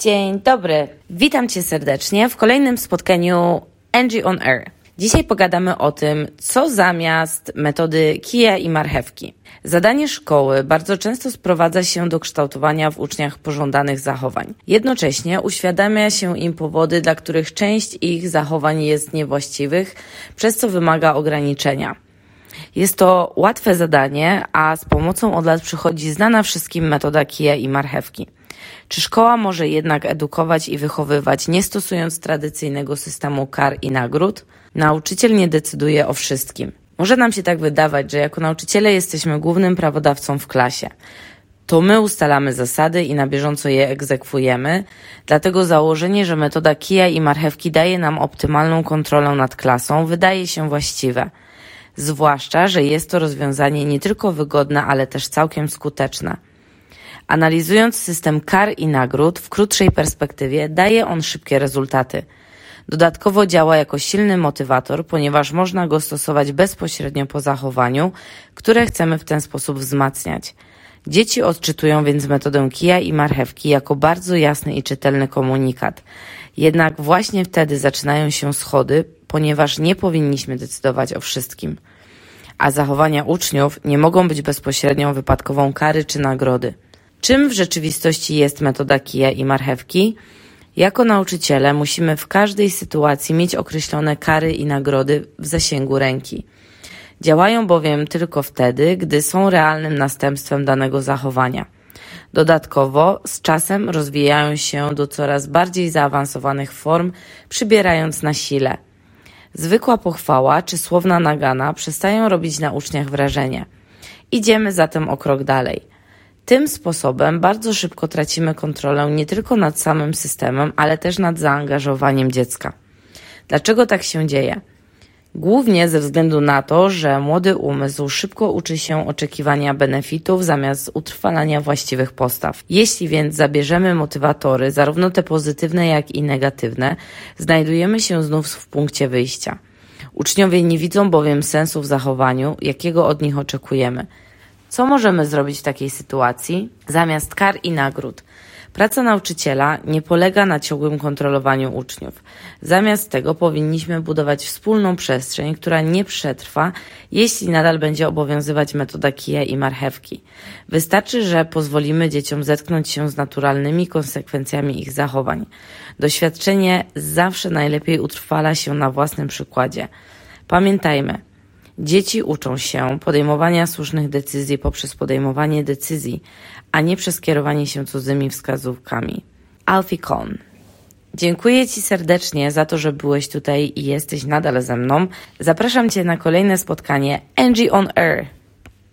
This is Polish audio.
Dzień dobry. Witam Cię serdecznie w kolejnym spotkaniu Angie on Air. Dzisiaj pogadamy o tym, co zamiast metody kija i marchewki. Zadanie szkoły bardzo często sprowadza się do kształtowania w uczniach pożądanych zachowań. Jednocześnie uświadamia się im powody, dla których część ich zachowań jest niewłaściwych, przez co wymaga ograniczenia. Jest to łatwe zadanie, a z pomocą od lat przychodzi znana wszystkim metoda kija i marchewki. Czy szkoła może jednak edukować i wychowywać, nie stosując tradycyjnego systemu kar i nagród? Nauczyciel nie decyduje o wszystkim. Może nam się tak wydawać, że jako nauczyciele jesteśmy głównym prawodawcą w klasie. To my ustalamy zasady i na bieżąco je egzekwujemy, dlatego założenie, że metoda kija i marchewki daje nam optymalną kontrolę nad klasą, wydaje się właściwe. Zwłaszcza, że jest to rozwiązanie nie tylko wygodne, ale też całkiem skuteczne. Analizując system kar i nagród w krótszej perspektywie, daje on szybkie rezultaty. Dodatkowo działa jako silny motywator, ponieważ można go stosować bezpośrednio po zachowaniu, które chcemy w ten sposób wzmacniać. Dzieci odczytują więc metodę kija i marchewki jako bardzo jasny i czytelny komunikat. Jednak właśnie wtedy zaczynają się schody, ponieważ nie powinniśmy decydować o wszystkim. A zachowania uczniów nie mogą być bezpośrednią wypadkową kary czy nagrody. Czym w rzeczywistości jest metoda kija i marchewki? Jako nauczyciele musimy w każdej sytuacji mieć określone kary i nagrody w zasięgu ręki. Działają bowiem tylko wtedy, gdy są realnym następstwem danego zachowania. Dodatkowo z czasem rozwijają się do coraz bardziej zaawansowanych form, przybierając na sile. Zwykła pochwała czy słowna nagana przestają robić na uczniach wrażenie. Idziemy zatem o krok dalej. Tym sposobem bardzo szybko tracimy kontrolę nie tylko nad samym systemem, ale też nad zaangażowaniem dziecka. Dlaczego tak się dzieje? Głównie ze względu na to, że młody umysł szybko uczy się oczekiwania benefitów zamiast utrwalania właściwych postaw. Jeśli więc zabierzemy motywatory, zarówno te pozytywne, jak i negatywne, znajdujemy się znów w punkcie wyjścia. Uczniowie nie widzą bowiem sensu w zachowaniu, jakiego od nich oczekujemy. Co możemy zrobić w takiej sytuacji? Zamiast kar i nagród. Praca nauczyciela nie polega na ciągłym kontrolowaniu uczniów. Zamiast tego powinniśmy budować wspólną przestrzeń, która nie przetrwa, jeśli nadal będzie obowiązywać metoda kija i marchewki. Wystarczy, że pozwolimy dzieciom zetknąć się z naturalnymi konsekwencjami ich zachowań. Doświadczenie zawsze najlepiej utrwala się na własnym przykładzie. Pamiętajmy, Dzieci uczą się podejmowania słusznych decyzji poprzez podejmowanie decyzji, a nie przez kierowanie się cudzymi wskazówkami. Alfie Kohn. Dziękuję Ci serdecznie za to, że byłeś tutaj i jesteś nadal ze mną. Zapraszam Cię na kolejne spotkanie Angie on Air.